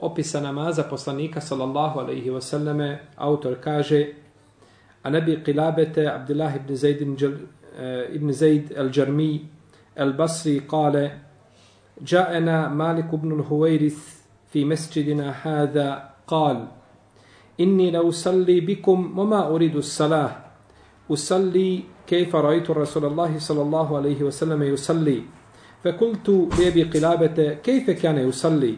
opisa namaza poslanika sallallahu alaihi wasallame autor kaže a nebi qilabete Abdullah ibn Zaid ibn Zaid al-Jarmi al-Basri kale جاءنا مالك بن الهويرث في مسجدنا هذا قال إني لأصلي بكم وما أريد الصلاة أصلي كيف رأيت رسول الله صلى الله عليه وسلم يصلي فقلت لأبي قلابة كيف كان يصلي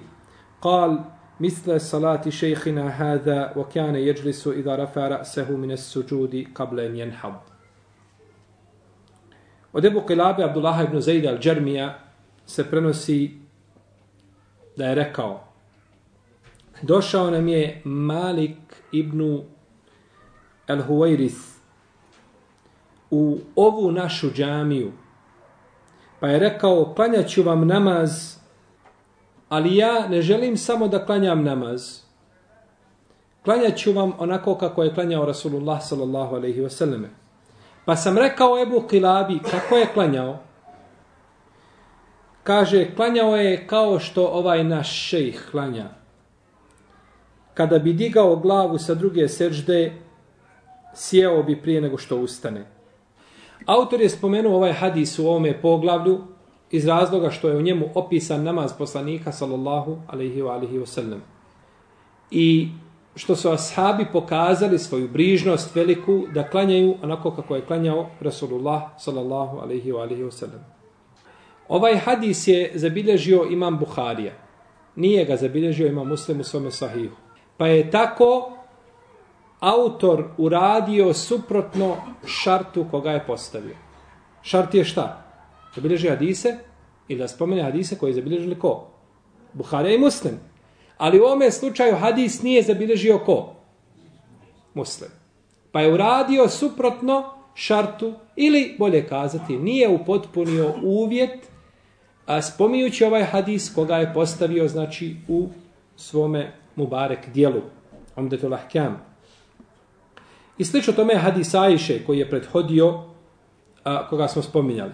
قال مثل صلاة شيخنا هذا وكان يجلس إذا رفع رأسه من السجود قبل أن ينحض Od Ebu Kilabe Abdullah ibn Zaida al-Džermija se prenosi da je rekao došao nam je Malik ibn al-Huwairith u ovu našu džamiju pa je rekao klanjaću vam namaz ali ja ne želim samo da klanjam namaz. Klanjat ću vam onako kako je klanjao Rasulullah sallallahu alaihi wasallam. Pa sam rekao Ebu Kilabi kako je klanjao. Kaže, klanjao je kao što ovaj naš šejh klanja. Kada bi digao glavu sa druge sežde, sjeo bi prije nego što ustane. Autor je spomenuo ovaj hadis u ovome poglavlju, iz razloga što je u njemu opisan namaz poslanika sallallahu alaihi wa alihi wa sallam. I što su ashabi pokazali svoju brižnost veliku da klanjaju onako kako je klanjao Rasulullah sallallahu alaihi wa alihi wa sallam. Ovaj hadis je zabilježio imam Buharija. Nije ga zabilježio imam muslim u svome sahihu. Pa je tako autor uradio suprotno šartu koga je postavio. Šart je šta? Zabilježi hadise ili da spomene hadise koje je zabilježili ko? Buhari i Muslim. Ali u ovome slučaju hadis nije zabilježio ko? Muslim. Pa je uradio suprotno šartu ili bolje kazati nije upotpunio uvjet a spominjući ovaj hadis koga je postavio znači u svome Mubarek dijelu. Omdetul Ahkam. I slično tome je hadis Ajše koji je prethodio a, koga smo spominjali.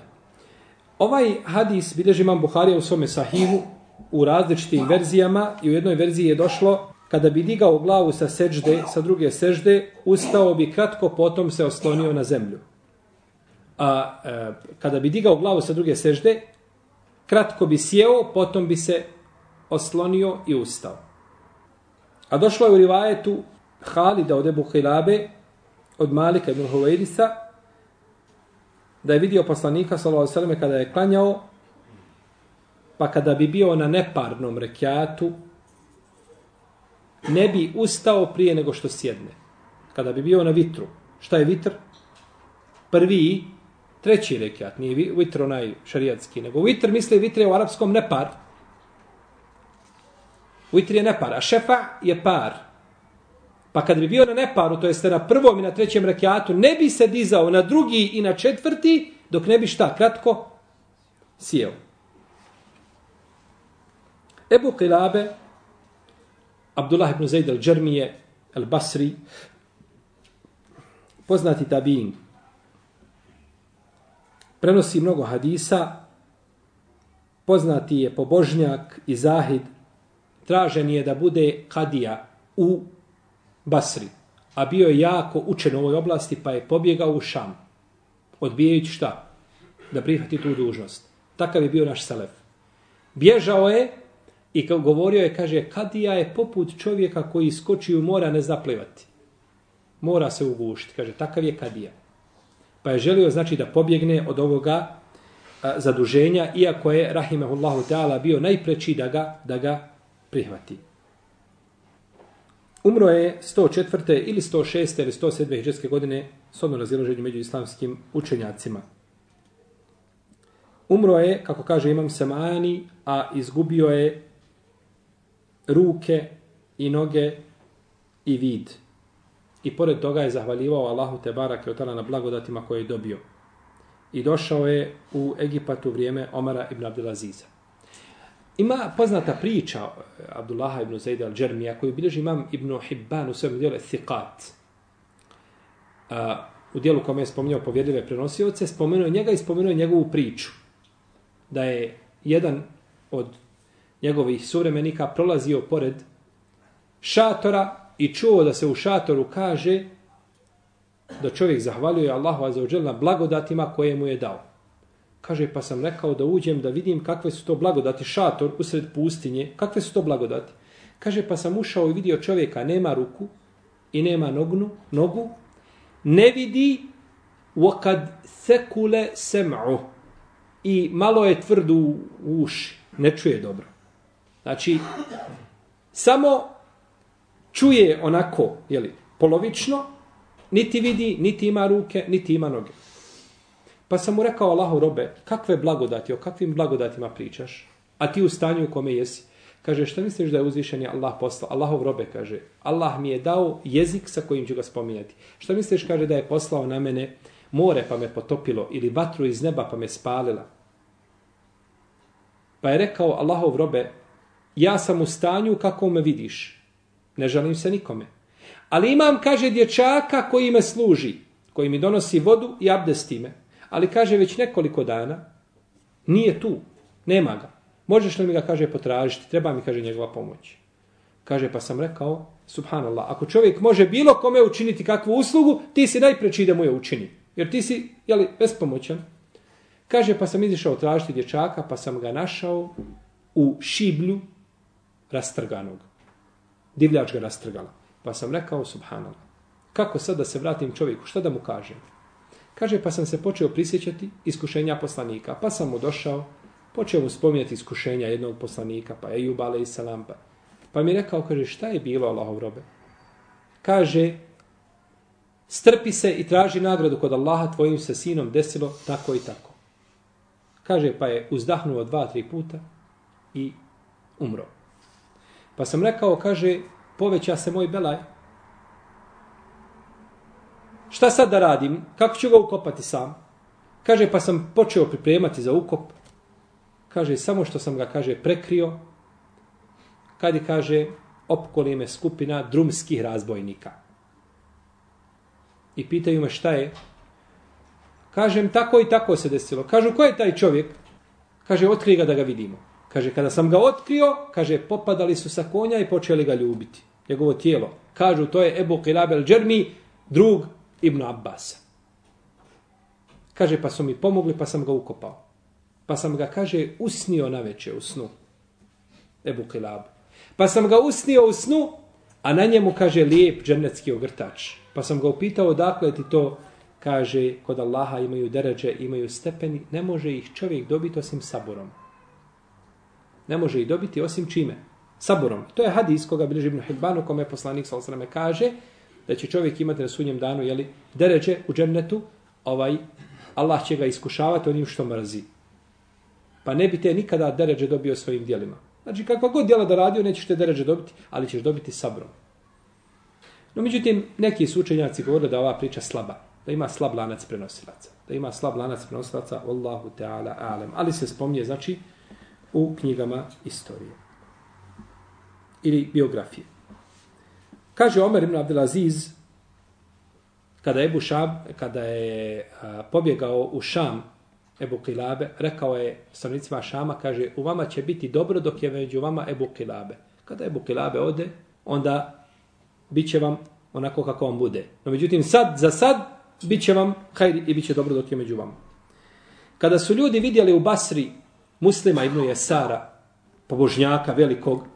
Ovaj hadis bilježi imam Buharija u svome sahihu u različitim verzijama i u jednoj verziji je došlo kada bi digao glavu sa sežde, sa druge sežde, ustao bi kratko, potom se oslonio na zemlju. A e, kada bi digao glavu sa druge sežde, kratko bi sjeo, potom bi se oslonio i ustao. A došlo je u rivajetu Halida od Ebu Hilabe, od Malika ibn Huvajdisa, da je vidio poslanika sallallahu alejhi kada je klanjao pa kada bi bio na neparnom rekiatu ne bi ustao prije nego što sjedne. Kada bi bio na vitru. Šta je vitr? Prvi treći rekiat, nije vitr onaj šarijatski, nego vitr misli vitr je u arapskom nepar. Vitr je nepar, a šefa je par. Pa kad bi bio na neparu, to jeste na prvom i na trećem rekiatu, ne bi se dizao na drugi i na četvrti, dok ne bi šta, kratko, sjeo. Ebu Qilabe, Abdullah ibn Zaid al-đermije, al-Basri, poznati tabin, prenosi mnogo hadisa, poznati je pobožnjak i zahid, tražen je da bude kadija u Basri, a bio je jako učen u ovoj oblasti, pa je pobjegao u Šam, odbijajući šta? Da prihvati tu dužnost. Takav je bio naš Selef. Bježao je i kao govorio je, kaže, kadija je poput čovjeka koji skoči u mora ne zaplivati. Mora se ugušiti. Kaže, takav je kadija. Pa je želio, znači, da pobjegne od ovoga a, zaduženja, iako je, rahimahullahu ta'ala, bio najpreći da ga, da ga prihvati. Umro je 104. ili 106. ili 107. hiđarske godine s odno razilaženju među islamskim učenjacima. Umro je, kako kaže imam Samani, a izgubio je ruke i noge i vid. I pored toga je zahvaljivao Allahu te barake otala na blagodatima koje je dobio. I došao je u Egipat u vrijeme Omara ibn Abdelaziza. Ima poznata priča eh, Abdullaha ibn Zaid al-Džermija koju bilježi imam ibn Hibban u svojom dijelu Thiqat. Uh, u dijelu kome je spomenuo povjedljive prenosioce, spomenuo njega i spomenuo njegovu priču. Da je jedan od njegovih suvremenika prolazio pored šatora i čuo da se u šatoru kaže da čovjek zahvaljuje Allahu azzawajal na blagodatima koje mu je dao. Kaže, pa sam rekao da uđem da vidim kakve su to blagodati, šator usred pustinje, kakve su to blagodati. Kaže, pa sam ušao i vidio čovjeka, nema ruku i nema nognu, nogu, ne vidi wakad sekule sem'u i malo je tvrdu u uši, ne čuje dobro. Znači, samo čuje onako, jeli, polovično, niti vidi, niti ima ruke, niti ima noge. Pa sam mu rekao Allahu robe, kakve blagodati, o kakvim blagodatima pričaš? A ti u stanju u kome jesi? Kaže, šta misliš da je uzvišen je Allah poslao? Allahov robe kaže, Allah mi je dao jezik sa kojim ću ga spominjati. Šta misliš, kaže, da je poslao na mene more pa me potopilo ili vatru iz neba pa me spalila? Pa je rekao Allahov robe, ja sam u stanju kako me vidiš. Ne želim se nikome. Ali imam, kaže, dječaka koji me služi, koji mi donosi vodu i abdesti me. Ali kaže, već nekoliko dana, nije tu, nema ga. Možeš li mi ga, kaže, potražiti? Treba mi, kaže, njegova pomoć. Kaže, pa sam rekao, subhanallah, ako čovjek može bilo kome učiniti kakvu uslugu, ti si najpreći da mu je učini. Jer ti si, jeli, bespomoćan. Kaže, pa sam izišao tražiti dječaka, pa sam ga našao u šiblju rastrganog. Divljač ga rastrgala. Pa sam rekao, subhanallah, kako sad da se vratim čovjeku, šta da mu kažem? Kaže, pa sam se počeo prisjećati iskušenja poslanika. Pa sam mu došao, počeo mu spominjati iskušenja jednog poslanika, pa je Jubale i salampa. Pa, pa mi je rekao, kaže, šta je bilo, Allahov robe? Kaže, strpi se i traži nagradu kod Allaha, tvojim se sinom desilo tako i tako. Kaže, pa je uzdahnuo dva, tri puta i umro. Pa sam rekao, kaže, poveća se moj belaj. Šta sad da radim? Kako ću ga ukopati sam? Kaže, pa sam počeo pripremati za ukop. Kaže, samo što sam ga, kaže, prekrio. Kad je, kaže, opkoli me skupina drumskih razbojnika. I pitaju me šta je. Kažem, tako i tako se desilo. Kažu, ko je taj čovjek? Kaže, otkri ga da ga vidimo. Kaže, kada sam ga otkrio, kaže, popadali su sa konja i počeli ga ljubiti. Njegovo tijelo. Kažu, to je Ebu Qilab el Džermi, drug Ibn Abbas. Kaže, pa su mi pomogli, pa sam ga ukopao. Pa sam ga, kaže, usnio na veće u snu. Ebu Qilab. Pa sam ga usnio u snu, a na njemu, kaže, lijep džennetski ogrtač. Pa sam ga upitao, dakle ti to, kaže, kod Allaha imaju deređe, imaju stepeni, ne može ih čovjek dobiti osim saborom. Ne može ih dobiti osim čime? Saborom. To je hadis koga bilježi Ibn Hibban, u kome poslanik s.a.v. kaže da će čovjek imati na sunjem danu jeli, deređe u džennetu, ovaj, Allah će ga iskušavati onim što mrzi. Pa ne bi te nikada deređe dobio svojim dijelima. Znači, kakva god djela da radio, nećeš te deređe dobiti, ali ćeš dobiti sabrom. No, međutim, neki su učenjaci govorili da ova priča slaba, da ima slab lanac prenosilaca. Da ima slab lanac prenosilaca, Allahu Teala alem. Ali se spomnje, znači, u knjigama istorije. Ili biografije. Kaže Omer ibn Abdelaziz, kada je Bušab, kada je a, pobjegao u Šam, Ebu Kilabe, rekao je stanovnicima Šama, kaže, u vama će biti dobro dok je među vama Ebu Kilabe. Kada Ebu Kilabe ode, onda bit će vam onako kako vam bude. No međutim, sad, za sad, bit će vam hajri i bit će dobro dok je među vama. Kada su ljudi vidjeli u Basri muslima ibn Jesara, pobožnjaka velikog,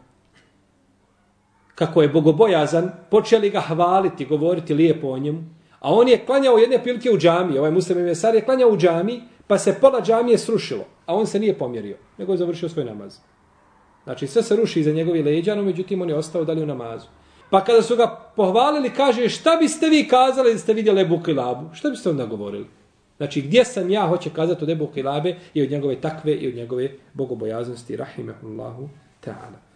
kako je bogobojazan, počeli ga hvaliti, govoriti lijepo o njemu, a on je klanjao jedne prilike u džami, ovaj muslim i Mesar je klanjao u džami, pa se pola džamije srušilo, a on se nije pomjerio, nego je završio svoj namaz. Znači, sve se ruši iza njegovi leđa, no međutim, on je ostao dalje u namazu. Pa kada su ga pohvalili, kaže, šta biste vi kazali da ste vidjeli Ebu Kilabu? Šta biste onda govorili? Znači, gdje sam ja, hoće kazati od Ebu Kilabe i od njegove takve i od njegove bogobojaznosti, rahimahullahu ta'ala.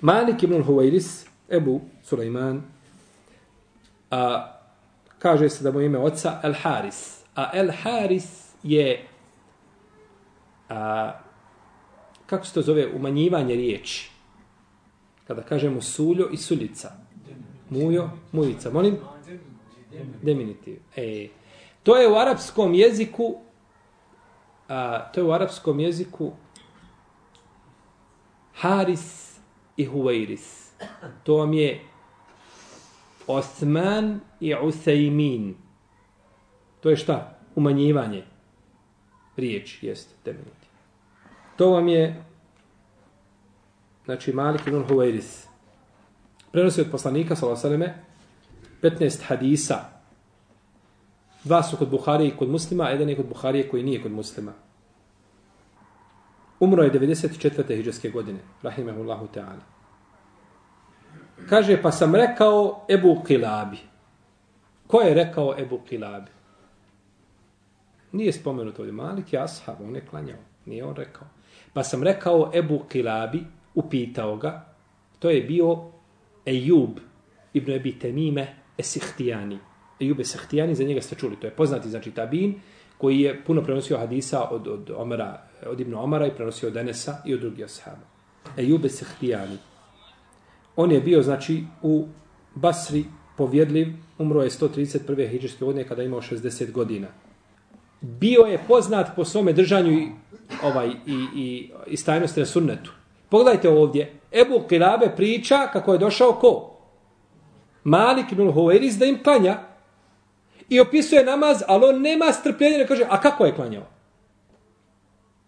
Malik ibn Huvairis, Ebu Sulaiman, a, kaže se da mu ime oca El Haris. A El Haris je, a, kako se to zove, umanjivanje riječi kada kažemo suljo i suljica. Mujo, mujica. Molim? Deminitiv. E, to je u arapskom jeziku a, to je u arapskom jeziku Haris i Huvairis. To vam je Osman i Usaymin. To je šta? Umanjivanje. Riječ, jest, deminitiv. To vam je znači Malik ibn Huwairis. Prenosi od poslanika, s.a.v. 15 hadisa. Dva su kod Buharije i kod muslima, a jedan je kod Buharije koji nije kod muslima. Umro je 94. hijđarske godine, rahimahullahu ta'ala. Kaže, pa sam rekao Ebu Kilabi. Ko je rekao Ebu Kilabi? Nije spomenuto ovdje. Malik je ashab, on je klanjao. Nije on rekao. Pa sam rekao Ebu Kilabi, upitao ga, to je bio Ejub ibn Ebi Temime Esihtijani. Ejub Esihtijani, za njega ste čuli, to je poznati, znači Tabin, koji je puno prenosio hadisa od, od, Omera Eh, od Ibn Omara i prenosio od Enesa i od drugih ashaba. Ejube Sehtijani. On je bio, znači, u Basri povjedljiv, umro je 131. hijđarske godine kada je imao 60 godina. Bio je poznat po svome držanju i, ovaj, i, i, i stajnosti na sunnetu. Pogledajte ovdje. Ebu Kilabe priča kako je došao ko? Malik ibn Huveris da im klanja. I opisuje namaz, ali on nema strpljenja. Kaže, a kako je klanjao?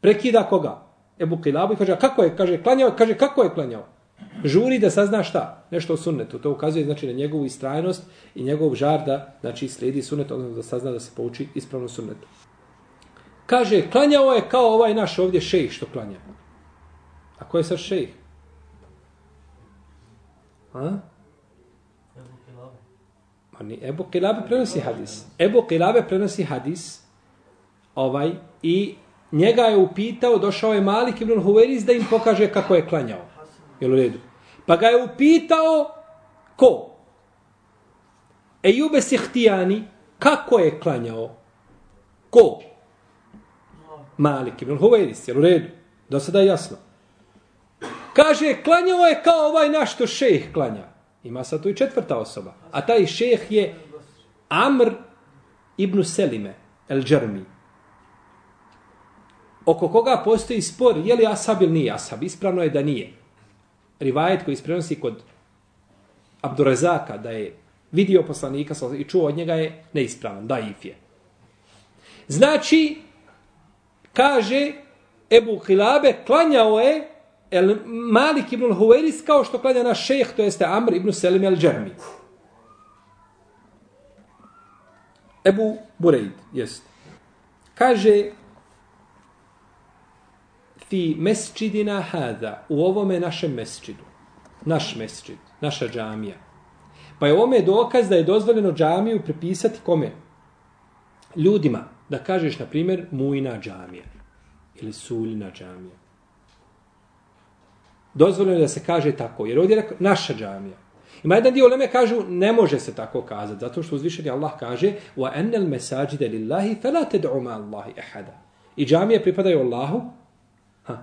Prekida koga? Ebu Kilabe kaže, a kako je? Kaže, klanjao. Kaže, kako je klanjao? Žuri da sazna šta? Nešto o sunnetu. To ukazuje znači na njegovu istrajnost i njegov žar da znači, slijedi sunnet, odnosno da sazna da se pouči ispravno sunnetu. Kaže, klanjao je kao ovaj naš ovdje šejh što klanja. A ko je sad šejh? A? Ma ni Ebu Kilabe prenosi hadis. Ebu Kilabe prenosi hadis ovaj i njega je upitao, došao je Malik ibn Huveris da im pokaže kako je klanjao. Jel u redu? Pa ga je upitao ko? Ejube Sihtijani kako je klanjao? Ko? Malik ibn Huveris. Jel u redu? Do sada je jasno. Kaže, klanjao je kao ovaj naš to šejh klanja. Ima sad tu i četvrta osoba. A taj šejh je Amr ibn Selime, el Džermi. Oko koga postoji spor, je li Asab ili nije Asab? Ispravno je da nije. Rivajet koji isprenosi kod Abdurezaka da je vidio poslanika i čuo od njega je neispravan, da if je. Znači, kaže Ebu Hilabe, klanjao je El Malik ibn Huveris kao što klanja naš šejh, to jeste Amr ibn Selim el Džermi. Ebu Bureid, jest. Kaže fi mesčidina hada, u ovome našem mesčidu, naš mesčid, naša džamija. Pa je ovome dokaz da je dozvoljeno džamiju prepisati kome? Ljudima. Da kažeš, na primjer, mujna džamija. Ili suljna džamija. Dozvoljeno je da se kaže tako, jer ovdje je naša džamija. Ima jedan dio Leme kažu, ne može se tako kazati, zato što uzvišeni Allah kaže wa الْمَسَاجِدَ لِلَّهِ lillahi تَدْعُمَا اللَّهِ Allahi. I džamije pripadaju Allahu. Ha.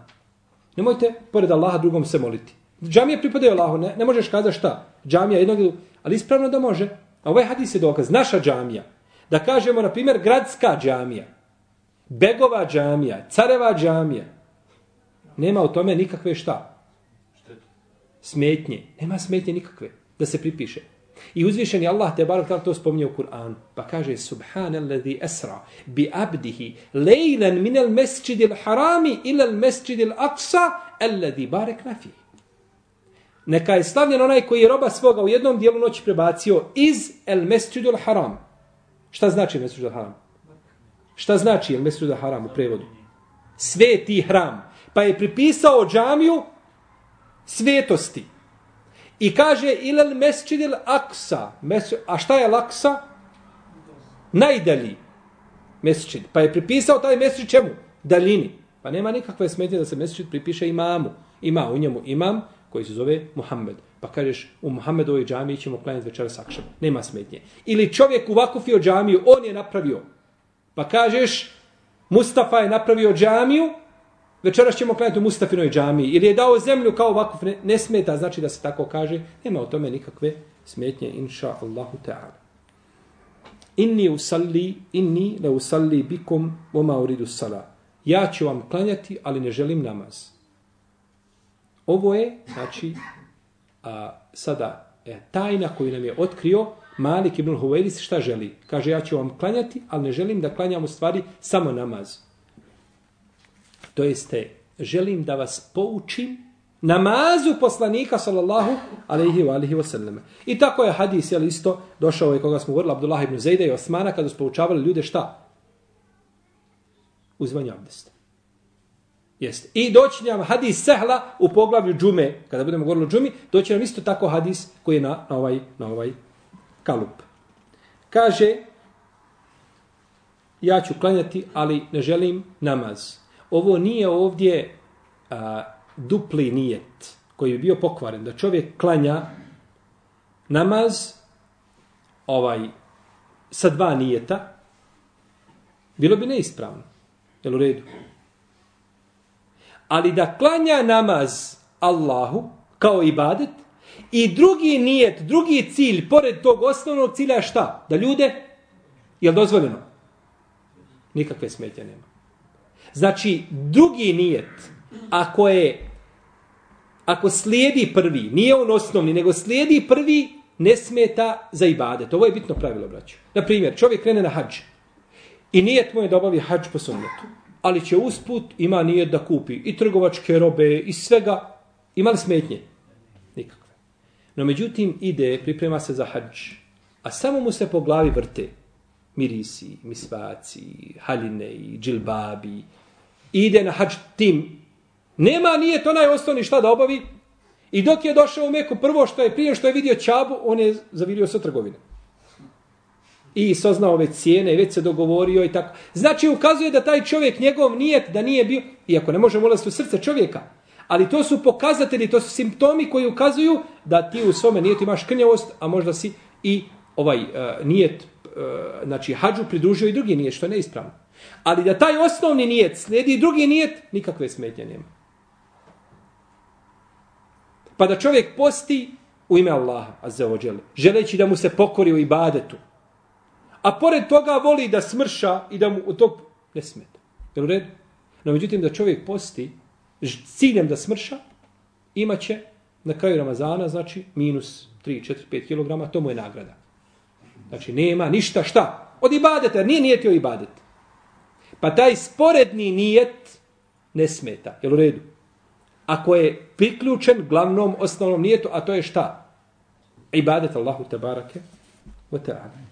Nemojte pored Allaha drugom se moliti. Džamije pripadaju Allahu, ne, ne možeš kazati šta. Džamija jednog, ali ispravno da može. A ovaj hadis je dokaz, naša džamija. Da kažemo, na primjer, gradska džamija. begova džamija, careva džamija, nema u tome nikakve šta? Smetnje. Nema smetnje nikakve da se pripiše. I uzvišeni Allah te barak to spominje u Kur'an. Pa kaže Subhanallazi esra bi abdihi lejlan minel mesčidil harami ilal mesčidil aksa allazi barek nafi. Neka je slavljen onaj koji je roba svoga u jednom dijelu noći prebacio iz el mesčidil haram. Šta znači mesčidil haram? Šta znači el mesčidil znači haram u prevodu? Sveti hram. Pa je pripisao džamiju svetosti. I kaže ilal mesčidil aksa. Mes, a šta je laksa? Najdalji mesčid. Pa je pripisao taj mesčid čemu? Daljini. Pa nema nikakve smetnje da se mesčid pripiše imamu. Ima u njemu imam koji se zove Muhammed. Pa kažeš u Muhammedovoj džamiji ćemo klanjati večera sakšam. Nema smetnje. Ili čovjek u vakufio džamiju, on je napravio. Pa kažeš Mustafa je napravio džamiju, večeras ćemo klanjati u Mustafinoj džami, ili je dao zemlju kao vakuf, ne, ne smeta, znači da se tako kaže, nema o tome nikakve smetnje, inša Allahu ta'ala. Inni usalli, inni le usalli bikum oma uridu sala. Ja ću vam klanjati, ali ne želim namaz. Ovo je, znači, a, sada e, tajna koju nam je otkrio Malik ibn Huveiris šta želi. Kaže, ja ću vam klanjati, ali ne želim da klanjam u stvari samo namaz. To jeste, želim da vas poučim namazu poslanika sallallahu alaihi wa alihi wasallam. I tako je hadis, jel isto, došao je koga smo govorili, Abdullah ibn Zejda i Osmana, kada su poučavali ljude šta? Uzvanje abdesta. Jeste. I doći nam hadis sehla u poglavlju džume, kada budemo govorili o džumi, doći nam isto tako hadis koji je na, na, ovaj, na ovaj kalup. Kaže, ja ću klanjati, ali ne želim namaz ovo nije ovdje a, dupli nijet koji bi bio pokvaren, da čovjek klanja namaz ovaj sa dva nijeta, bilo bi neispravno. Jel u redu? Ali da klanja namaz Allahu kao ibadet i drugi nijet, drugi cilj, pored tog osnovnog cilja šta? Da ljude, je dozvoljeno? Nikakve smetje nema. Znači, drugi nijet, ako je, ako slijedi prvi, nije on osnovni, nego slijedi prvi, ne smeta za ibadet. Ovo je bitno pravilo, braću. Naprimjer, čovjek krene na hađ i nijet mu je da obavi hađ po sunnetu. Ali će usput, ima nijet da kupi i trgovačke robe i svega. Ima li smetnje? Nikakve. No međutim, ide, priprema se za hađ, a samo mu se po glavi vrte mirisi, misvaci, haline i džilbabi, ide na hađ tim. Nema, nije to najosnovni šta da obavi. I dok je došao u Meku, prvo što je prije što je vidio Čabu, on je zavirio sa trgovine. I saznao ove cijene, već se dogovorio i tako. Znači, ukazuje da taj čovjek, njegov nijet, da nije bio, iako ne možemo ulaziti u srce čovjeka, ali to su pokazatelji, to su simptomi koji ukazuju da ti u svome nijetu imaš krnjavost, a možda si i ovaj uh, nijet, uh, znači hađu pridružio i drugi nijet, što je neispravno. Ali da taj osnovni nijet slijedi drugi nijet, nikakve smetnje nema. Pa da čovjek posti u ime Allaha, azzaođele, želeći da mu se pokori u ibadetu. A pored toga voli da smrša i da mu u to ne smeta. Jel u redu? No, međutim, da čovjek posti ciljem da smrša, imaće na kraju Ramazana, znači, minus 3, 4, 5 kg, to mu je nagrada. Znači, nema ništa šta. Od ibadeta, nije nijetio ibadet. Pa taj sporedni nijet ne smeta. Jel u redu? Ako je priključen glavnom osnovnom nijetu, a to je šta? Ibadet Allahu tabarake wa ta'ala.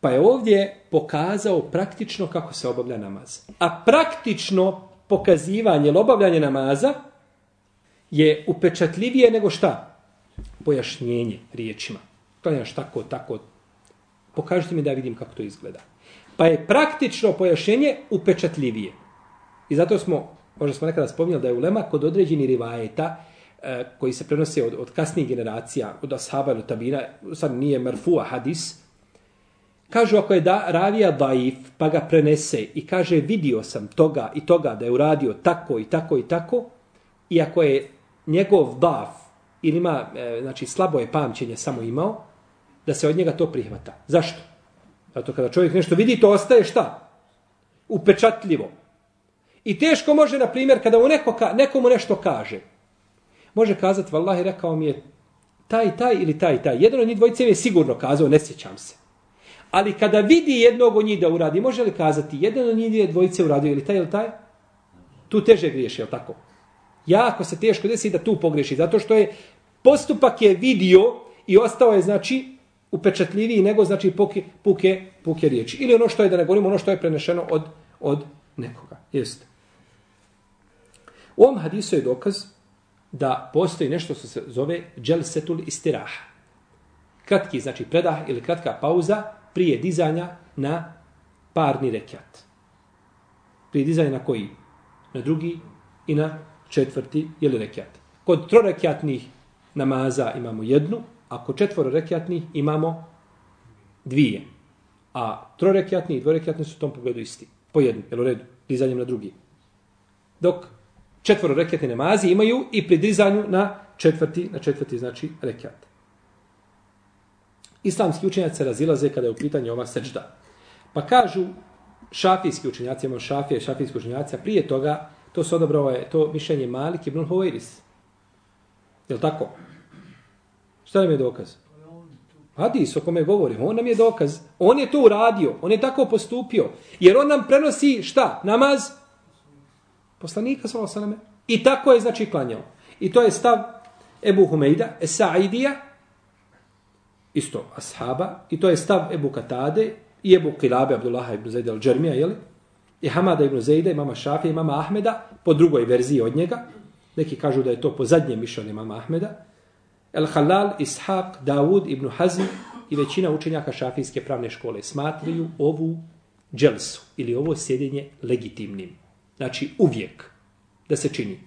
Pa je ovdje pokazao praktično kako se obavlja namaz. A praktično pokazivanje ili obavljanje namaza je upečatljivije nego šta? Pojašnjenje riječima. Klanjaš tako, tako. Pokažite mi da vidim kako to izgleda. Pa je praktično pojašnjenje upečatljivije. I zato smo, možda smo nekada spominjali da je ulema kod određeni rivajeta e, koji se prenose od, od kasnijih generacija, od ashaba ili tabina, sad nije marfua hadis, kažu ako je da, ravija daif, pa ga prenese i kaže vidio sam toga i toga da je uradio tako i tako i tako, i ako je njegov daf ili ima, e, znači slabo je pamćenje samo imao, da se od njega to prihvata. Zašto? Zato kada čovjek nešto vidi, to ostaje šta? Upečatljivo. I teško može, na primjer, kada mu neko, nekomu nešto kaže, može kazati, vallahi, rekao mi je taj, taj ili taj, taj. Jedan od njih dvojice je sigurno kazao, ne sjećam se. Ali kada vidi jednog od njih da uradi, može li kazati, jedan od njih dvojice uradio ili taj ili taj? Tu teže griješi, je tako? Jako se teško desi da tu pogreši, zato što je postupak je vidio i ostao je, znači, upečatljiviji nego, znači, puke, puke, puke riječi. Ili ono što je, da ne govorimo, ono što je prenešeno od, od nekoga. Jeste. U ovom hadisu je dokaz da postoji nešto što se zove dželsetul istiraha. Kratki, znači predah ili kratka pauza prije dizanja na parni rekiat. Prije dizanja na koji? Na drugi i na četvrti ili rekiat. Kod trorekiatnih namaza imamo jednu, Ako četvoro četvororekiatnih imamo dvije. A trorekiatni i dvorekiatni su u tom pogledu isti. Po jednu, jel u redu, dizanjem na drugi. Dok četvoro rekjatne namazi imaju i pri dizanju na četvrti, na četvrti znači rekjat. Islamski učenjaci se razilaze kada je u pitanju ova sečda. Pa kažu šafijski učenjaci, imamo šafije, šafijski učenjaci, prije toga to se odobrao je to mišljenje Malik ibn Huwairis. Je tako? Šta nam je dokaz? Hadis o kome govorimo, on nam je dokaz. On je to uradio, on je tako postupio. Jer on nam prenosi šta? Namaz? Poslanika sallallahu I tako je znači klanjao. I to je stav Ebu Humeida, Esaidija, isto ashaba, i to je stav Ebu Katade i Ebu Kilabe, Abdullah ibn Zaid al-đermija, jeli? I Hamada ibn Zaida, mama Šafija, i mama Ahmeda, po drugoj verziji od njega. Neki kažu da je to po zadnjem mišljenju mama Ahmeda. El Halal, Ishaq, Davud ibn Hazm i većina učenjaka šafijske pravne škole smatraju ovu dželsu ili ovo sjedenje legitimnim. Znači uvijek da se čini.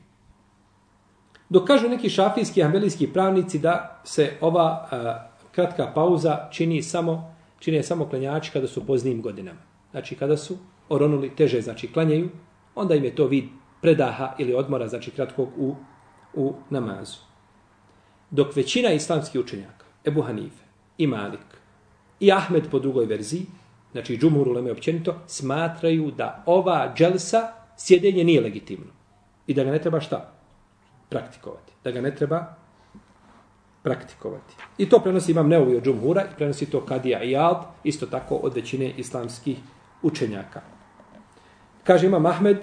Dok kažu neki šafijski ambelijski pravnici da se ova a, kratka pauza čini samo čini samo klanjači kada su poznijim godinama. Znači kada su oronuli teže, znači klanjaju, onda im je to vid predaha ili odmora, znači kratkog u, u namazu. Dok većina islamskih učenjaka, Ebu Hanife i Malik i Ahmed po drugoj verziji, znači džumhur uleme općenito, smatraju da ova dželsa sjedenje nije legitimno. I da ga ne treba šta? Praktikovati. Da ga ne treba praktikovati. I to prenosi imam Neovi od Džumhura i prenosi to Kadija i isto tako od većine islamskih učenjaka. Kaže imam Ahmed,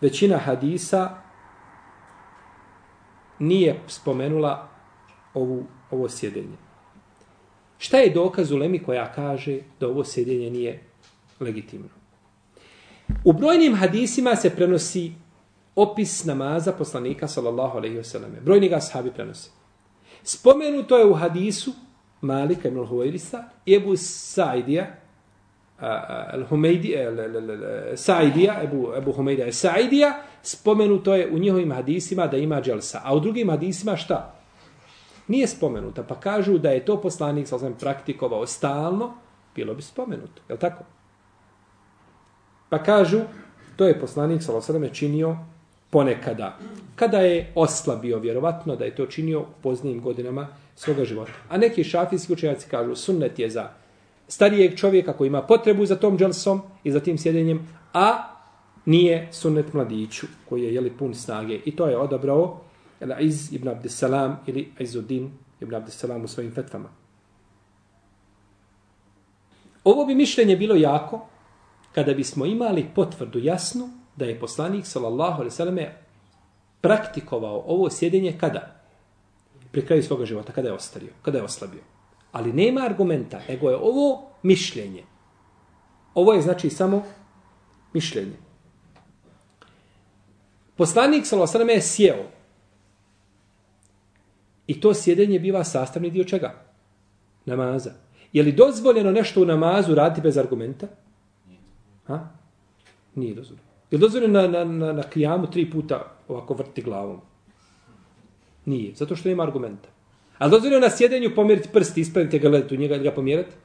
većina hadisa nije spomenula ovu, ovo sjedenje. Šta je dokaz u Lemi koja kaže da ovo sjedenje nije legitimno? U brojnim hadisima se prenosi opis namaza poslanika sallallahu alejhi ve selleme. Brojni ga sahabi prenose. Spomenuto je u hadisu Malika ibn Huwairisa i Ebu Sa'idija Al-Humeidi, Sa'idija Ebu Ebu Humeidija Sa'idija spomenuto je u njihovim hadisima da ima dželsa, a u drugim hadisima šta? Nije spomenuta, pa kažu da je to poslanik sa praktikovao stalno, bilo bi spomenuto, je tako? Pa kažu, to je poslanik sa alejhi činio ponekada. Kada je oslabio, vjerovatno da je to činio u poznijim godinama svoga života. A neki šafijski učenjaci kažu, sunnet je za starijeg čovjeka koji ima potrebu za tom dželsom i za tim sjedenjem, a nije sunnet mladiću koji je jeli pun snage. I to je odabrao iz ibn Abdesalam ili Izuddin ibn Abdesalam u svojim fetvama. Ovo bi mišljenje bilo jako kada bismo imali potvrdu jasnu da je poslanik sallallahu alejhi ve selleme praktikovao ovo sjedenje kada pri kraju svog života kada je ostario, kada je oslabio. Ali nema argumenta, nego je ovo mišljenje. Ovo je znači samo mišljenje. Poslanik sallallahu alejhi ve je sjeo. I to sjedenje biva sastavni dio čega? Namaza. Je li dozvoljeno nešto u namazu raditi bez argumenta? Ha? Nije dozvoljeno. Je dozvoljeno na, na, na, na kijamu tri puta ovako vrti glavom? Nije, zato što nema argumenta. Ali dozvoljeno na sjedenju pomjeriti prsti, ispraviti ga letu, njega ga pomjerati?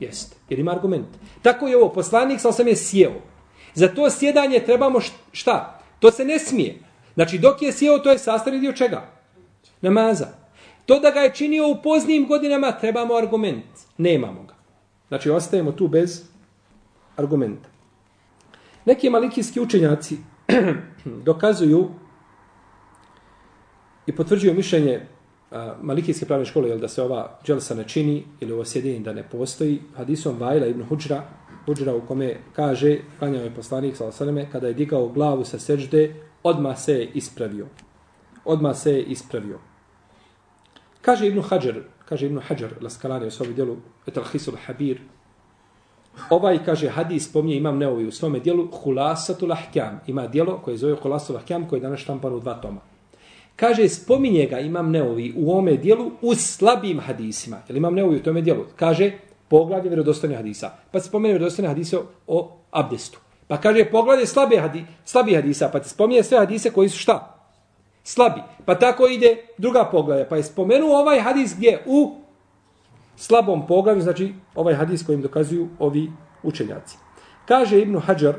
Jeste, jer ima argument. Tako je ovo, poslanik sa osam je sjeo. Za to sjedanje trebamo šta? To se ne smije. Znači, dok je sjeo, to je sastavni dio čega? Namaza. To da ga je činio u poznijim godinama, trebamo argument. Nemamo ga. Znači, ostajemo tu bez argumenta. Neki malikijski učenjaci dokazuju i potvrđuju mišljenje a, malikijske pravne škole, jel da se ova dželsa ne čini ili ovo sjedinje da ne postoji, hadisom Vajla ibn Huđra, Huđra u kome kaže, klanjao je poslanik sa kada je digao glavu sa sežde, odma se je ispravio. Odma se je ispravio. Kaže Ibn Hajar, kaže Ibn Hajar, Laskalani u svom dijelu, Etalhisul Habir, ovaj, kaže, hadis spominje, imam neovi u svome dijelu, Hulasatul Ahkam. Ima dijelo koje zove Hulasatul Ahkam, koje je danas štampano u dva toma. Kaže, spominje ga imam neovi u ome dijelu u slabim hadisima. Jel imam neovi u tome dijelu? Kaže, poglavlje vjerodostojnih hadisa. Pa se spominje vjerodostojnih hadisa o abdestu. Pa kaže, poglavlje slabe hadi, slabi hadisa, pa ti spominje sve hadise koji su šta? Slabi. Pa tako ide druga poglavlja. Pa je spomenuo ovaj hadis gdje u slabom poglavlju, znači ovaj hadis kojim dokazuju ovi učenjaci. Kaže Ibnu Hajar,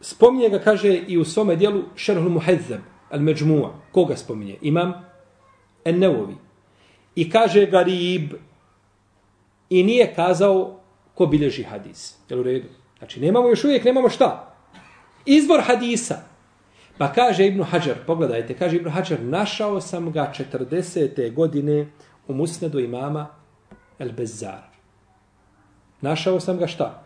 spominje ga, kaže i u svome dijelu Šerhul Muhedzem, Al-Međmu'a. Koga spominje? Imam Ennevovi. I kaže Garib, i nije kazao ko bilježi hadis. Jel u redu? Znači, nemamo još uvijek, nemamo šta? Izvor hadisa. Pa kaže Ibnu Hajar, pogledajte, kaže Ibnu Hajar, našao sam ga 40. godine u musnedu imama El Bezar. Našao sam ga šta?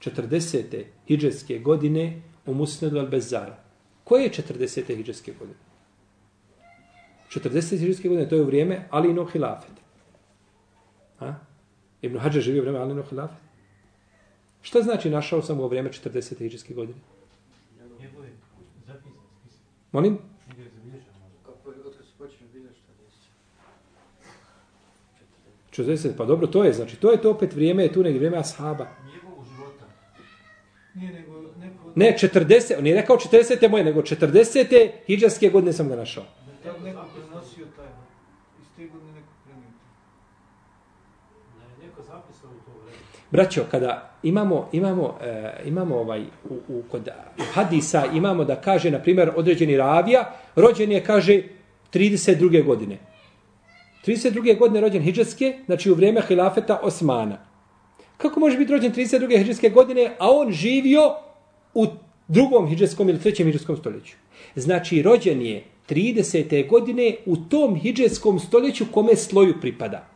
40. hijđarske godine u musnedu El Bezar. Koje je 40. hijđarske godine? 40. hijđarske godine, to je u vrijeme Ali Ino Hilafet. A? Ibn Hajar živio u vrijeme Alino Hilafet. Šta znači našao sam u vrijeme 40. hijđarske godine? Molim? 60, pa dobro, to je, znači, to je to opet vrijeme, je tu negdje vrijeme ashaba. Nije nego neko... Ne, 40, on je rekao 40. moje, nego 40. hijđarske godine sam ga našao. Da neko prenosio taj, iz te godine neko prenio. Ne, neko zapisao u to vreme. Braćo, kada imamo, imamo, e, imamo ovaj, u, u, kod hadisa imamo da kaže, na primjer, određeni ravija, rođen je, kaže, 32. godine. 32. godine rođen Hidžetske, znači u vrijeme hilafeta Osmana. Kako može biti rođen 32. Hidžetske godine, a on živio u drugom hidžetskom ili trećem hidžetskom stoljeću? Znači, rođen je 30. godine u tom hidžetskom stoljeću kome sloju pripada.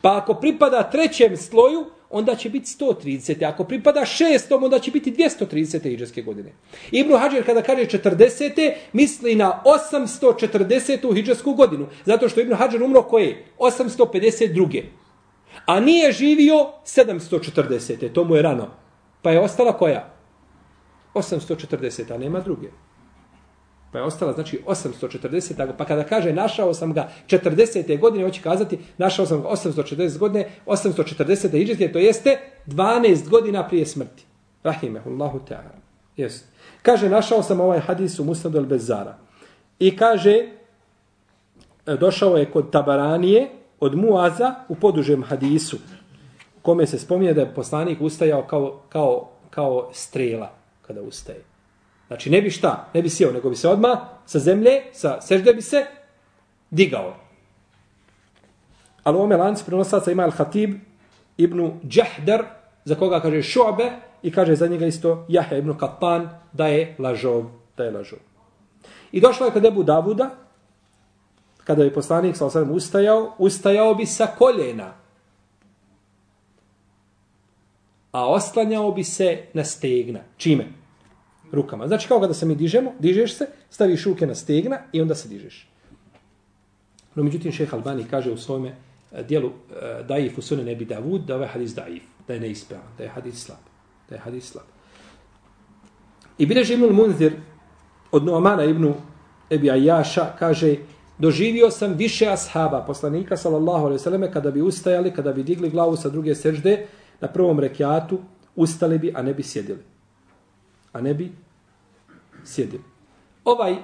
Pa ako pripada trećem sloju, onda će biti 130. Ako pripada šestom, onda će biti 230. hijđarske godine. Ibn Hajar kada kaže 40. misli na 840. hijđarsku godinu. Zato što Ibn Hajar umro koje? 852. A nije živio 740. To mu je rano. Pa je ostala koja? 840. A nema druge. Pa je ostala, znači, 840. Pa kada kaže našao sam ga 40. godine, hoće kazati našao sam ga 840 godine, 840. iđeske, to jeste 12 godina prije smrti. Rahimehullahu ta'ala. Jest. Kaže, našao sam ovaj hadis u Musnadu al-Bezara. I kaže, e, došao je kod Tabaranije od Muaza u podužem hadisu, kome se spominje da je poslanik ustajao kao, kao, kao strela kada ustaje. Znači ne bi šta, ne bi sjeo, nego bi se odma sa zemlje, sa sežde bi se digao. Ali u ome lanci prenosaca ima Al-Hatib ibn Džahdar, za koga kaže Šu'be i kaže za njega isto Jahe ibn Katan da je lažov. Da je lažov. I došlo je kod Ebu Davuda, kada je poslanik sa osadom ustajao, ustajao bi sa koljena. A oslanjao bi se na stegna. Čime? Rukama. Znači kao kada se mi dižemo, dižeš se, staviš ruke na stegna i onda se dižeš. No međutim, šeha Albani kaže u svojme eh, dijelu eh, daif u sunan nebi Davud da ovaj hadis daif, da je neispravan, da je hadis slab. Da je hadis slab. I bileži Ibnul Munzir od Nuamana ibn Ebi Ajaša kaže doživio sam više ashaba poslanika sallallahu alejhi ve selleme kada bi ustajali, kada bi digli glavu sa druge sežde na prvom rekiatu, ustali bi, a ne bi sjedili. A ne bi sjedili. Ovaj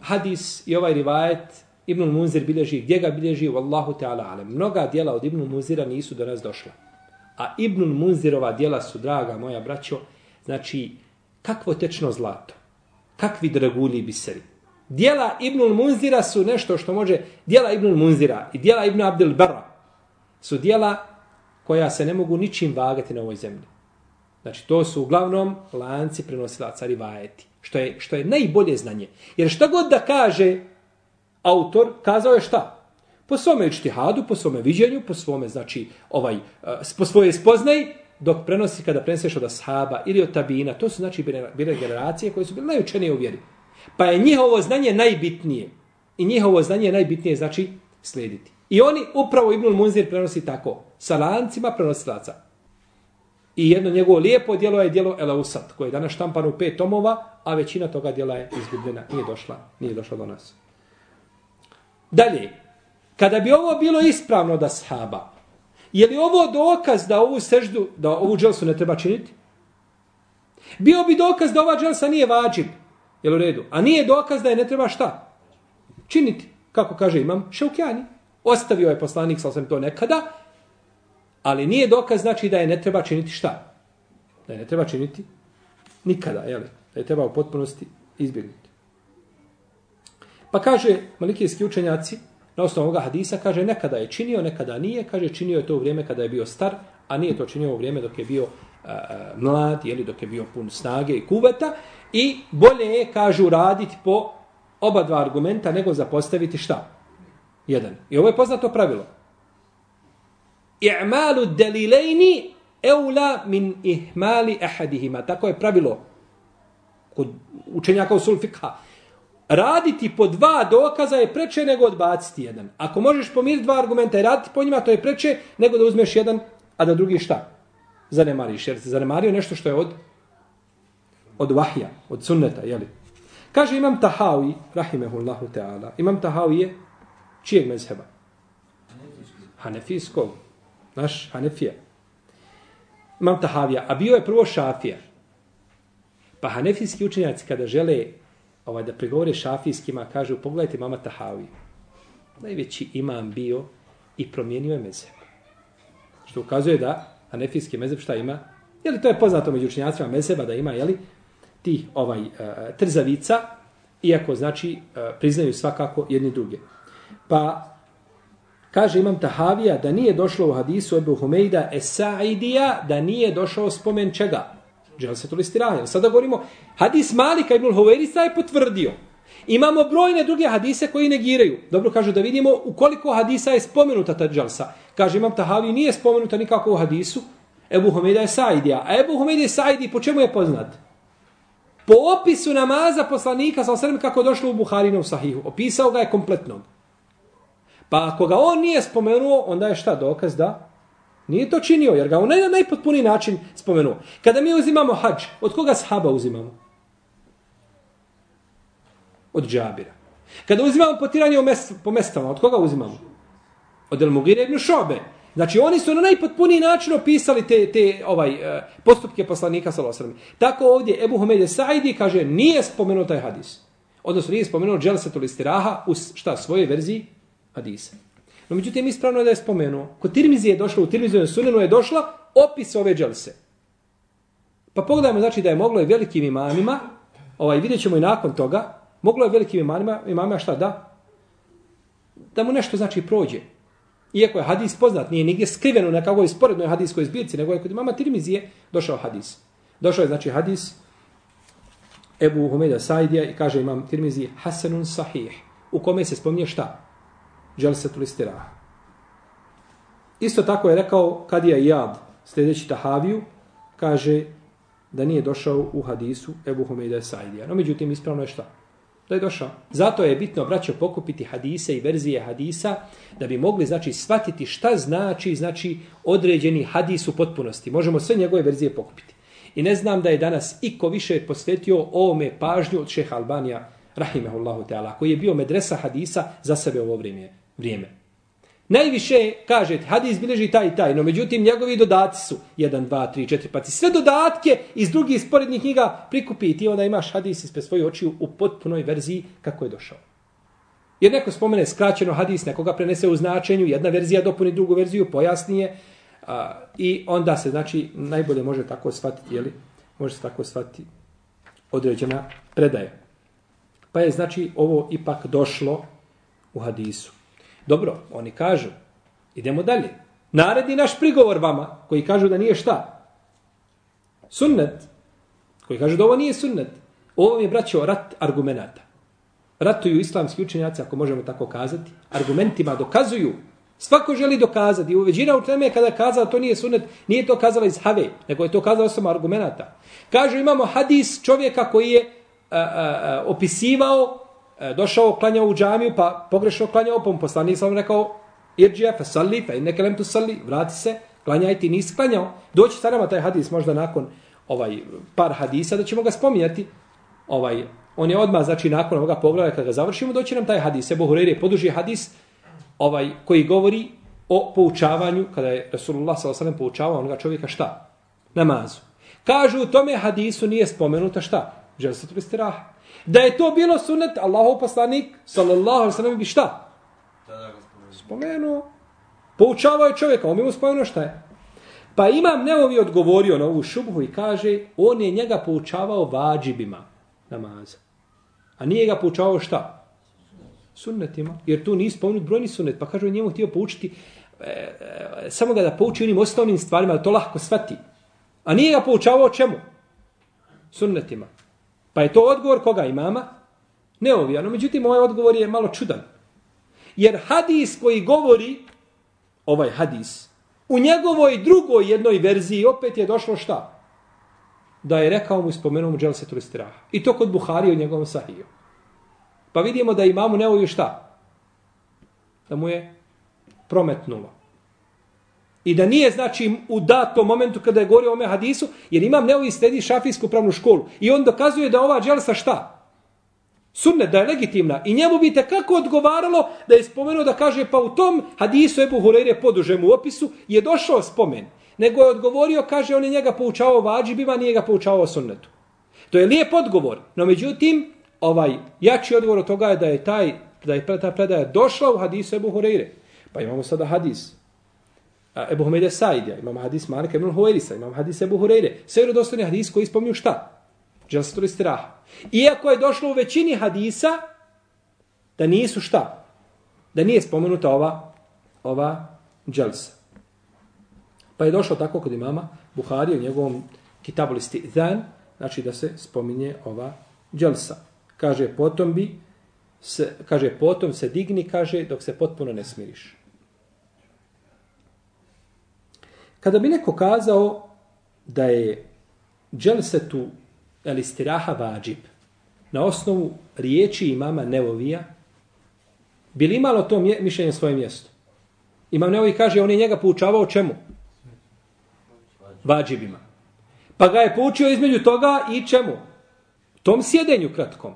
hadis i ovaj rivajet Ibn Munzir bilježi, gdje ga bilježi? Wallahu ta'ala alem. Mnoga dijela od Ibn Munzira nisu do nas došla. A Ibn Munzirova dijela su, draga moja braćo, znači, kakvo tečno zlato. Kakvi dragulji biseri. Dijela Ibn Munzira su nešto što može, dijela Ibn Munzira i dijela Ibn Abdel Barra su dijela koja se ne mogu ničim vagati na ovoj zemlji. Znači, to su uglavnom lanci prenosilaca rivajeti, što je, što je najbolje znanje. Jer šta god da kaže autor, kazao je šta? Po svome ičtihadu, po svome viđenju, po svome, znači, ovaj, eh, po svoje spoznaj, dok prenosi kada preneseš od ashaba ili od tabina, to su znači bile, bile generacije koje su bile najučenije u vjeri. Pa je njihovo znanje najbitnije. I njihovo znanje je najbitnije znači slijediti. I oni upravo Ibnul Munzir prenosi tako, sa lancima prenosilaca. I jedno njegovo lijepo djelo je djelo Elausat, koje je danas štampano u pet tomova, a većina toga djela je izgubljena, nije došla, nije došla do nas. Dalje, kada bi ovo bilo ispravno da sahaba, je li ovo dokaz da ovu seždu, da ovu dželsu ne treba činiti? Bio bi dokaz da ova dželsa nije vađib, jel u redu? A nije dokaz da je ne treba šta? Činiti, kako kaže imam, Šaukjani. Ostavio je poslanik, sal sam to nekada, ali nije dokaz znači da je ne treba činiti šta? Da je ne treba činiti nikada, jel? Da je treba u potpunosti izbjegnuti. Pa kaže malikijski učenjaci, na osnovu ovoga hadisa, kaže nekada je činio, nekada nije, kaže činio je to u vrijeme kada je bio star, a nije to činio u vrijeme dok je bio uh, mlad, jeli, dok je bio pun snage i kuveta, i bolje je, kažu, raditi po oba dva argumenta nego zapostaviti šta? Jedan. I ovo je poznato pravilo. I'malu delilejni eula min ihmali ahadihima. Tako je pravilo kod učenjaka u sulfika raditi po dva dokaza je preče nego odbaciti jedan. Ako možeš pomiriti dva argumenta i raditi po njima, to je preče nego da uzmeš jedan, a da drugi šta? Zanemariš. Jer se zanemario nešto što je od od vahja, od sunneta, jeli? Kaže imam Tahawi, rahimehullahu ta'ala, imam Tahawi je čijeg mezheba? Hanefijskog. Naš Hanefija. Imam Tahavija, a bio je prvo šafija. Pa hanefijski učenjaci kada žele ovaj, da pregovore šafijskima, kažu, pogledajte mama Tahavi. Najveći imam bio i promijenio je mezeb. Što ukazuje da hanefijski mezeb šta ima? Jeli to je poznato među učenjacima mezeba da ima, jeli, ti ovaj, uh, trzavica, iako znači uh, priznaju svakako jedni druge. Pa kaže imam Tahavija da nije došlo u hadisu Ebu Humejda Esaidija, da nije došao spomen čega? Dželsetul istiraha. Sada govorimo, hadis Malika ibn Huverisa je potvrdio. Imamo brojne druge hadise koji negiraju. Dobro kažu da vidimo u koliko hadisa je spomenuta ta dželsa. Kaže imam Tahavi nije spomenuta nikako u hadisu. Ebu Humejda je Saidija. A Ebu Humejda je Saidi po čemu je poznat? Po opisu namaza poslanika sa osrem kako došlo u Buharinu sahihu. Opisao ga je kompletnog. Pa ako ga on nije spomenuo, onda je šta dokaz da Nije to činio, jer ga on na najpotpuniji način spomenuo. Kada mi uzimamo hađ, od koga sahaba uzimamo? Od džabira. Kada uzimamo potiranje po mestama, od koga uzimamo? Od El Mugire ibn Šobe. Znači, oni su na najpotpuniji način opisali te, te ovaj, eh, postupke poslanika sa losrami. Tako ovdje Ebu Homede Saidi kaže, nije spomenuo taj hadis. Odnosno, nije spomenuo dželsetul istiraha u šta, svoje verziji hadisa. No međutim, ispravno je da je spomenuo. Kod Tirmizi je došlo, u Tirmizi sunenu je došla opis ove dželse. Pa pogledajmo, znači da je moglo i velikim imamima, ovaj, vidjet ćemo i nakon toga, moglo je velikim imamima, imamima šta da? Da mu nešto znači prođe. Iako je hadis poznat, nije nigdje skriveno na kakvoj sporednoj hadiskoj zbirci, nego je kod imama Tirmizije došao hadis. Došao je znači hadis Ebu Humeda Saidija i kaže imam Tirmizije Hasanun Sahih, u kome se spominje šta? Dželsetul istiraha. Isto tako je rekao Kadija Jad, sljedeći Tahaviju, kaže da nije došao u hadisu Ebu Humejda Saidija. No, međutim, ispravno je šta? Da je došao. Zato je bitno, braćo, pokupiti hadise i verzije hadisa, da bi mogli, znači, shvatiti šta znači, znači, određeni hadis u potpunosti. Možemo sve njegove verzije pokupiti. I ne znam da je danas iko više posvetio ovome pažnju od šeha Albanija, rahimehullahu teala, koji je bio medresa hadisa za sebe u ovo vrijeme vrijeme. Najviše kaže, hadis bilježi taj i taj, no međutim njegovi dodaci su 1, 2, 3, 4, pa sve dodatke iz drugih sporednih knjiga prikupi i ti onda imaš hadis ispred svoje očiju u potpunoj verziji kako je došao. Jer neko spomene skraćeno hadis, nekoga prenese u značenju, jedna verzija dopuni drugu verziju, pojasnije a, i onda se znači najbolje može tako shvatiti, jeli? može se tako shvatiti određena predaja. Pa je znači ovo ipak došlo u hadisu. Dobro, oni kažu, idemo dalje. Naredi naš prigovor vama, koji kažu da nije šta? Sunnet. Koji kažu da ovo nije sunnet. Ovo je, braćo, rat argumenata. Ratuju islamski učenjaci, ako možemo tako kazati, argumentima dokazuju. Svako želi dokazati. U uveđina u teme kada je kazala to nije sunnet, nije to kazala iz have, nego je to kazala samo argumenata. Kažu imamo hadis čovjeka koji je a, a, a, opisivao, E, došao, klanjao u džamiju, pa pogrešno klanjao, pa mu poslanik sam rekao, irđija, fa salli, fa inneke lem tu salli, vrati se, klanjaj ti, nisi klanjao. Doći sa nama taj hadis možda nakon ovaj par hadisa da ćemo ga spominjati. Ovaj, on je odmah, znači nakon ovoga poglavlja kada ga završimo, doći nam taj hadis. Ebu Hureyre poduži hadis ovaj koji govori o poučavanju, kada je Rasulullah s.a.v. poučavao onoga čovjeka šta? Namazu. Kažu u tome hadisu nije spomenuta šta? Dželsetul turistiraha. Da je to bilo sunnet, Allahov poslanik, sallallahu alaihi sallam, bi šta? Spomenuo. Poučavao je čovjeka, on bi mu spomenuo šta je. Pa imam neovi odgovorio na ovu šubhu i kaže, on je njega poučavao vađibima namaza. A nije ga poučavao šta? Sunnetima. Jer tu nije spomenut brojni sunnet. Pa kaže, on njemu htio poučiti e, e, samo ga da pouči onim osnovnim stvarima, da to lahko svati. A nije ga poučavao čemu? Sunnetima. Pa je to odgovor koga imama? Neovijano. Međutim, ovaj odgovor je malo čudan. Jer hadis koji govori, ovaj hadis, u njegovoj drugoj jednoj verziji opet je došlo šta? Da je rekao mu i spomenuo mu dželse turistiraha. I to kod Buhari u njegovom sahiju. Pa vidimo da imamu neoviju šta? Da mu je prometnulo. I da nije, znači, u datom momentu kada je govorio o ome hadisu, jer imam neovi sledi šafijsku pravnu školu. I on dokazuje da ova dželsa šta? Sunnet, da je legitimna. I njemu bi kako odgovaralo da je spomenuo da kaže, pa u tom hadisu Ebu Hureyre podužem u opisu je došao spomen. Nego je odgovorio, kaže, on je njega poučavao vađibima, nije ga poučavao sunnetu. To je lijep odgovor. No međutim, ovaj jači odgovor od toga je da je taj da je ta predaja došla u hadisu Ebu Hureyre. Pa imamo sada hadis Ebu Humede Saidija, imamo hadis Malika ibn Huwairisa, imamo hadis Ebu Hureyre. Sve je dostojni hadis koji spominju šta? Dželsatul istiraha. Iako je došlo u većini hadisa da nisu šta? Da nije spomenuta ova ova dželsa. Pa je došlo tako kod imama Buhari u njegovom kitabulisti Zan, znači da se spominje ova dželsa. Kaže, potom bi se, kaže, potom se digni, kaže, dok se potpuno ne smiriš. Kada bi neko kazao da je dželsetu el istiraha vađib na osnovu riječi imama Nevovija, bi li imalo to mišljenje svoje mjesto? Imam Nevovi kaže, on je njega poučavao čemu? Vađibima. Pa ga je poučio između toga i čemu? Tom sjedenju kratkom.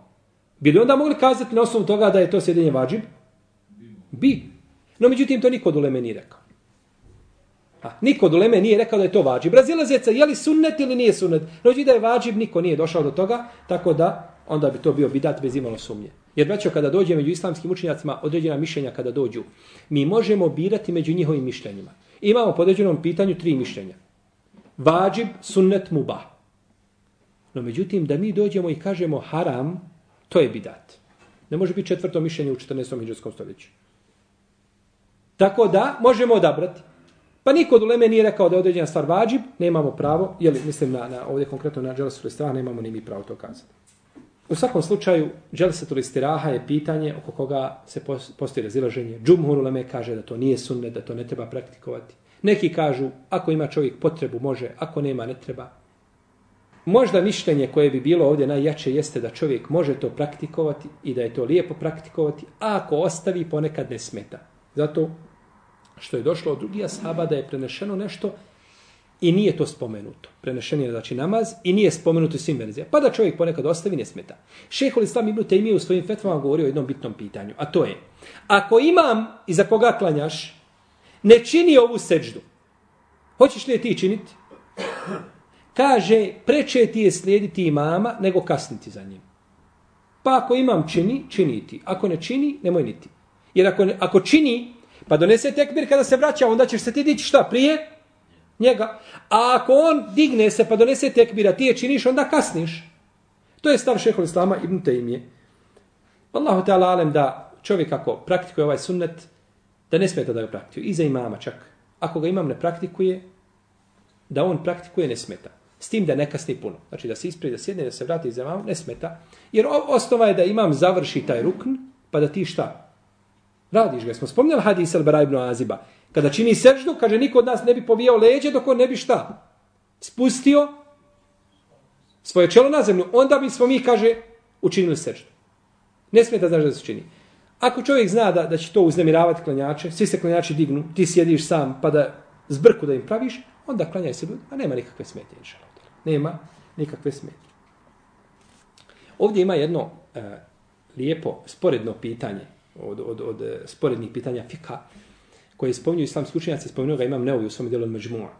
Bi li onda mogli kazati na osnovu toga da je to sjedenje vađib? Bi. No, međutim, to niko od uleme nije rekao. A, niko od uleme nije rekao da je to vađib. Razilazeca, je li sunnet ili nije sunnet? Noći da je vađib, niko nije došao do toga, tako da onda bi to bio bidat bez imalo sumnje. Jer braćo, kada dođe među islamskim učenjacima određena mišljenja kada dođu, mi možemo birati među njihovim mišljenjima. Imamo po određenom pitanju tri mišljenja. Vađib, sunnet, mubah. No međutim, da mi dođemo i kažemo haram, to je bidat. Ne može biti četvrto mišljenje u 14. hiđarskom stoljeću. Tako da, možemo odabrati. Pa niko od uleme nije rekao da je određena stvar vađib, nemamo pravo, jeli, mislim na, na ovdje konkretno na dželesu istiraha, nemamo ni mi pravo to kazati. U svakom slučaju, dželesu istiraha je pitanje oko koga se postoji razilaženje. Džumhur uleme kaže da to nije sunne, da to ne treba praktikovati. Neki kažu, ako ima čovjek potrebu, može, ako nema, ne treba. Možda mišljenje koje bi bilo ovdje najjače jeste da čovjek može to praktikovati i da je to lijepo praktikovati, a ako ostavi, ponekad ne smeta. Zato što je došlo od drugih ashaba da je prenešeno nešto i nije to spomenuto. Prenešen je znači namaz i nije spomenuto svim verzija. Pa da čovjek ponekad ostavi, ne smeta. Šehol Islam Ibn Taymi u svojim fetvama govorio o jednom bitnom pitanju, a to je, ako imam i za koga klanjaš, ne čini ovu seđdu, hoćeš li je ti činiti? Kaže, preče ti je slijediti imama nego kasniti za njim. Pa ako imam čini, čini ti. Ako ne čini, nemoj niti. Jer ako, ne, ako čini, Pa donese tekbir kada se vraća, onda ćeš se ti dići šta prije? Njega. A ako on digne se pa donese tekbir, a ti je činiš, onda kasniš. To je stav šehol islama ibn Tejmije. Allahu ta'ala alem da čovjek ako praktikuje ovaj sunnet, da ne smeta da ga praktikuje. I za imama čak. ako ga imam ne praktikuje, da on praktikuje ne smeta. S tim da ne kasni puno. Znači da se ispred, da sjedne, da se vrati za imam, ne smeta. Jer osnova je da imam završi taj rukn, pa da ti šta? Radiš ga. Smo spomnjali hadis al ibn Aziba. Kada čini seždu, kaže, niko od nas ne bi povijao leđe dok on ne bi šta? Spustio svoje čelo na zemlju. Onda bi smo mi, kaže, učinili seždu. Ne smeta znaš da se čini. Ako čovjek zna da, da će to uznemiravati klanjače, svi se klanjači dignu, ti sjediš sam pa da zbrku da im praviš, onda klanjaj se, a nema nikakve smetje. inša Nema nikakve smetje. Ovdje ima jedno e, lijepo sporedno pitanje od, od, od eh, sporednih pitanja fika koje spominju islamski učenjaci, spominju ga imam neovi u svom dijelu Međmua.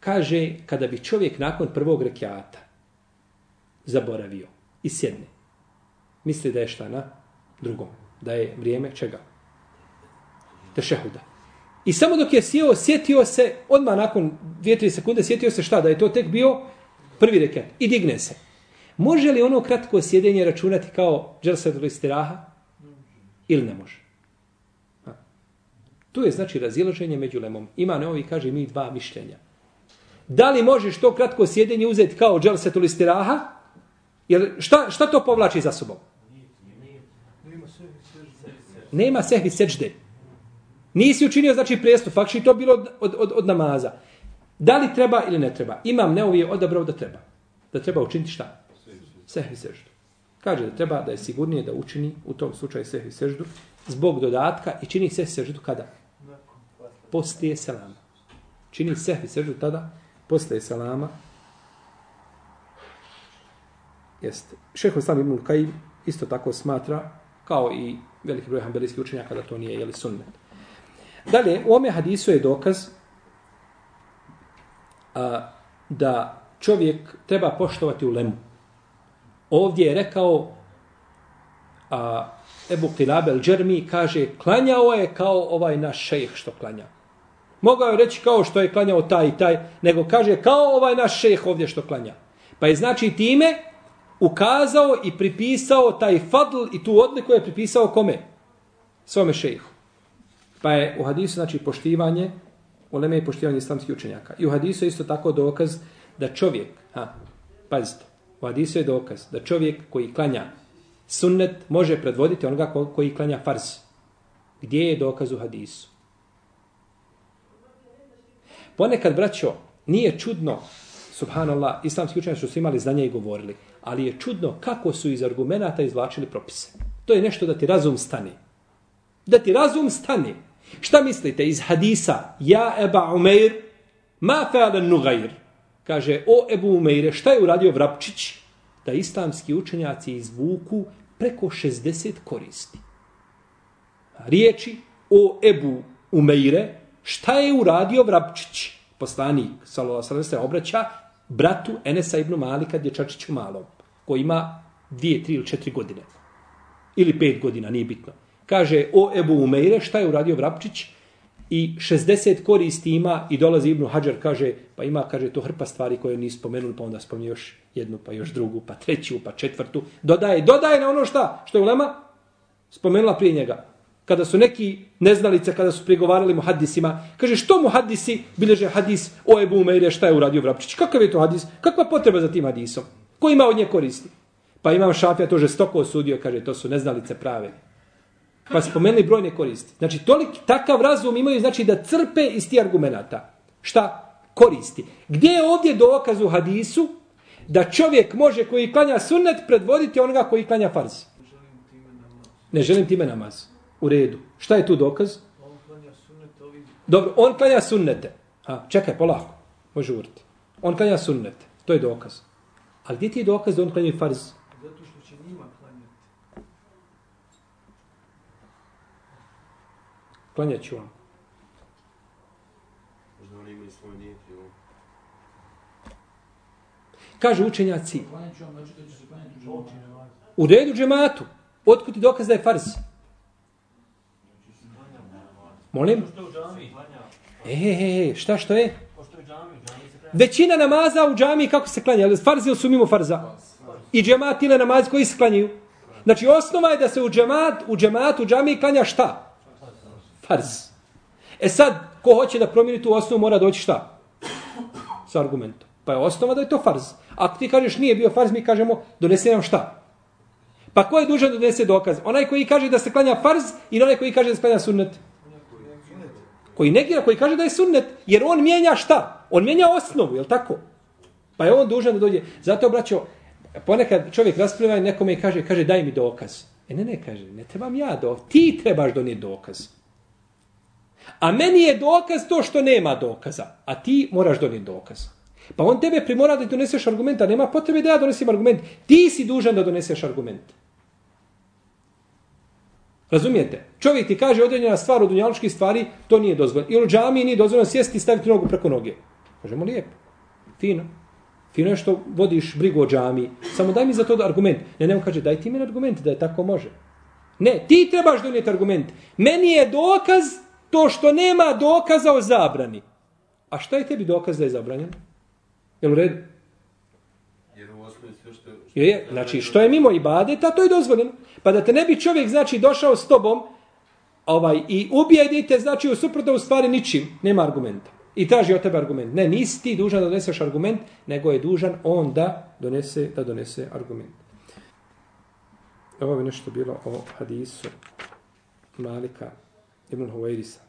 Kaže, kada bi čovjek nakon prvog rekiata zaboravio i sjedne, misli da je šta na drugom, da je vrijeme čega? Tešehuda. I samo dok je sjeo, sjetio se, odmah nakon 2-3 sekunde, sjetio se šta, da je to tek bio prvi rekiat. I digne se. Može li ono kratko sjedenje računati kao dželsetul istiraha? Ili ne može? Ha. Tu je znači razilaženje među lemom. Ima neovi, kaže, mi dva mišljenja. Da li možeš to kratko sjedenje uzeti kao dželsetul istiraha? Jer šta, šta to povlači za sobom? Nema. Nema sehvi seđde. Nisi učinio, znači, prestup. Fakši to bilo od, od, od, od namaza. Da li treba ili ne treba? Imam neovi je odabrao da treba. Da treba učiniti šta? Sehvi seždu. Kaže da treba da je sigurnije da učini u tom slučaju sehvi seždu zbog dodatka i čini sehvi seždu kada? Poslije selama. Čini sehvi seždu tada poslije selama. Jeste. Šeho Islam ibn Kajim isto tako smatra kao i veliki broj hanbelijskih učenjaka da to nije jeli sunnet. Dalje, u ome hadisu je dokaz a, da čovjek treba poštovati u lemu. Ovdje je rekao a, Ebu Kilab el Džermi, kaže klanjao je kao ovaj naš šejh što klanja. Mogao je reći kao što je klanjao taj i taj, nego kaže kao ovaj naš šejh ovdje što klanja. Pa je znači time ukazao i pripisao taj fadl i tu odliku je pripisao kome? Svome šejhu. Pa je u hadisu znači poštivanje uleme i poštivanje islamskih učenjaka. I u hadisu je isto tako dokaz da čovjek, ha, pazite, u hadisu je dokaz da čovjek koji klanja sunnet može predvoditi onoga koji klanja farz. Gdje je dokaz u hadisu? Ponekad, braćo, nije čudno, subhanallah, islamski učenjaci su imali znanje i govorili, ali je čudno kako su iz argumenata izvlačili propise. To je nešto da ti razum stane. Da ti razum stane. Šta mislite iz hadisa? Ja Eba Umeir, ma fe'alen nugajr. Kaže, o Ebu Umeire, šta je uradio Vrapčić? Da islamski učenjaci izvuku preko 60 koristi. Riječi o Ebu Umeire, šta je uradio Vrapčić? Poslanik, sallallahu se obraća bratu Enesa ibn Malika, dječačiću malom, koji ima dvije, tri ili četiri godine. Ili pet godina, nije bitno. Kaže, o Ebu Umeire, šta je uradio Vrapčić? I 60 koristi ima i dolazi Ibnu Hadžar, kaže, pa ima, kaže, to hrpa stvari koje nisu spomenuli, pa onda spomni još jednu, pa još drugu, pa treću, pa četvrtu. Dodaje, dodaje na ono šta? Što je Ulema spomenula prije njega. Kada su neki neznalice, kada su prigovarali mu hadisima, kaže, što mu hadisi bilježe hadis o Ebu Umeire, šta je uradio Vrapčić? Kakav je to hadis? Kakva potreba za tim hadisom? Ko ima od nje koristi? Pa imam šafija to žestoko osudio, kaže, to su neznalice prave. Pa spomenuli brojne koristi. Znači, tolik, takav razum imaju, znači da crpe iz tih argumenta. Šta? Koristi. Gdje je ovdje dokaz u hadisu da čovjek može koji klanja sunnet predvoditi onoga koji klanja farz? Ne želim time namaz. U redu. Šta je tu dokaz? On klanja sunnet Ovim... Dobro, on klanja sunnete. A, čekaj, polako. Može urti. On klanja sunnete. To je dokaz. Ali gdje ti je dokaz da on klanja farz? zato što će njima klanjati. Klanjat ću vam. Možda oni imaju svoj nijet i ovo. Kažu učenjaci, znači da će se klanjati u redu džematu. Otkud ti dokaz da je farz? Molim? U džami? E, e, e, šta što je? Većina namaza u džami kako se klanja? Farz ili su mimo farza? I džemat ili namaz koji se klanjaju? Znači osnova je da se u džemat, u džematu, u džami klanja šta? Farz. E sad, ko hoće da promijeni tu osnovu mora doći šta? Sa argumentom. Pa je osnova da je to farz. Ako ti kažeš nije bio farz, mi kažemo donese nam šta? Pa ko je dužan da donese dokaz? Onaj koji kaže da se klanja farz ili onaj koji kaže da se klanja sunnet? Koji negira, koji kaže da je sunnet. Jer on mijenja šta? On mijenja osnovu, je li tako? Pa je on dužan da dođe. Zato, braćo, ponekad čovjek raspravlja i nekome i kaže, kaže daj mi dokaz. E ne, ne, kaže, ne trebam ja dokaz. Ti trebaš donijeti dokaz. A meni je dokaz to što nema dokaza. A ti moraš donijeti dokaz. Pa on tebe primora da doneseš argument, a nema potrebe da ja donesem argument. Ti si dužan da doneseš argument. Razumijete? Čovjek ti kaže određena stvar od dunjaličkih stvari, to nije dozvoljeno. Ili u džami nije dozvoljeno sjesti i staviti nogu preko noge. Kažemo lijepo. Fino. Fino je što vodiš brigu o džami. Samo daj mi za to argument. Ne, ne, on kaže, daj ti mi argument da je tako može. Ne, ti trebaš donijeti argument. Meni je dokaz to što nema dokaza o zabrani. A šta je tebi dokaz da je zabranjeno? Jel u redu? Jer u osnovi sve što... što Je, je, znači što je mimo ibadeta, to je dozvoljeno. Pa da te ne bi čovjek, znači, došao s tobom ovaj, i ubijedite, znači, u suprotno u stvari ničim, nema argumenta. I traži od tebe argument. Ne, nisi ti dužan da doneseš argument, nego je dužan on da donese, da donese argument. Ovo je nešto bilo o hadisu Malika ibn Huwairisa.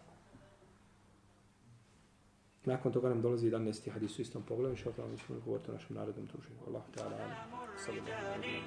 Nakon toga nam dolazi 11. hadis u istom pogledu. Inša Allah, mi ćemo govoriti o našem narodnom druženju. Allah ta'ala. Sallallahu.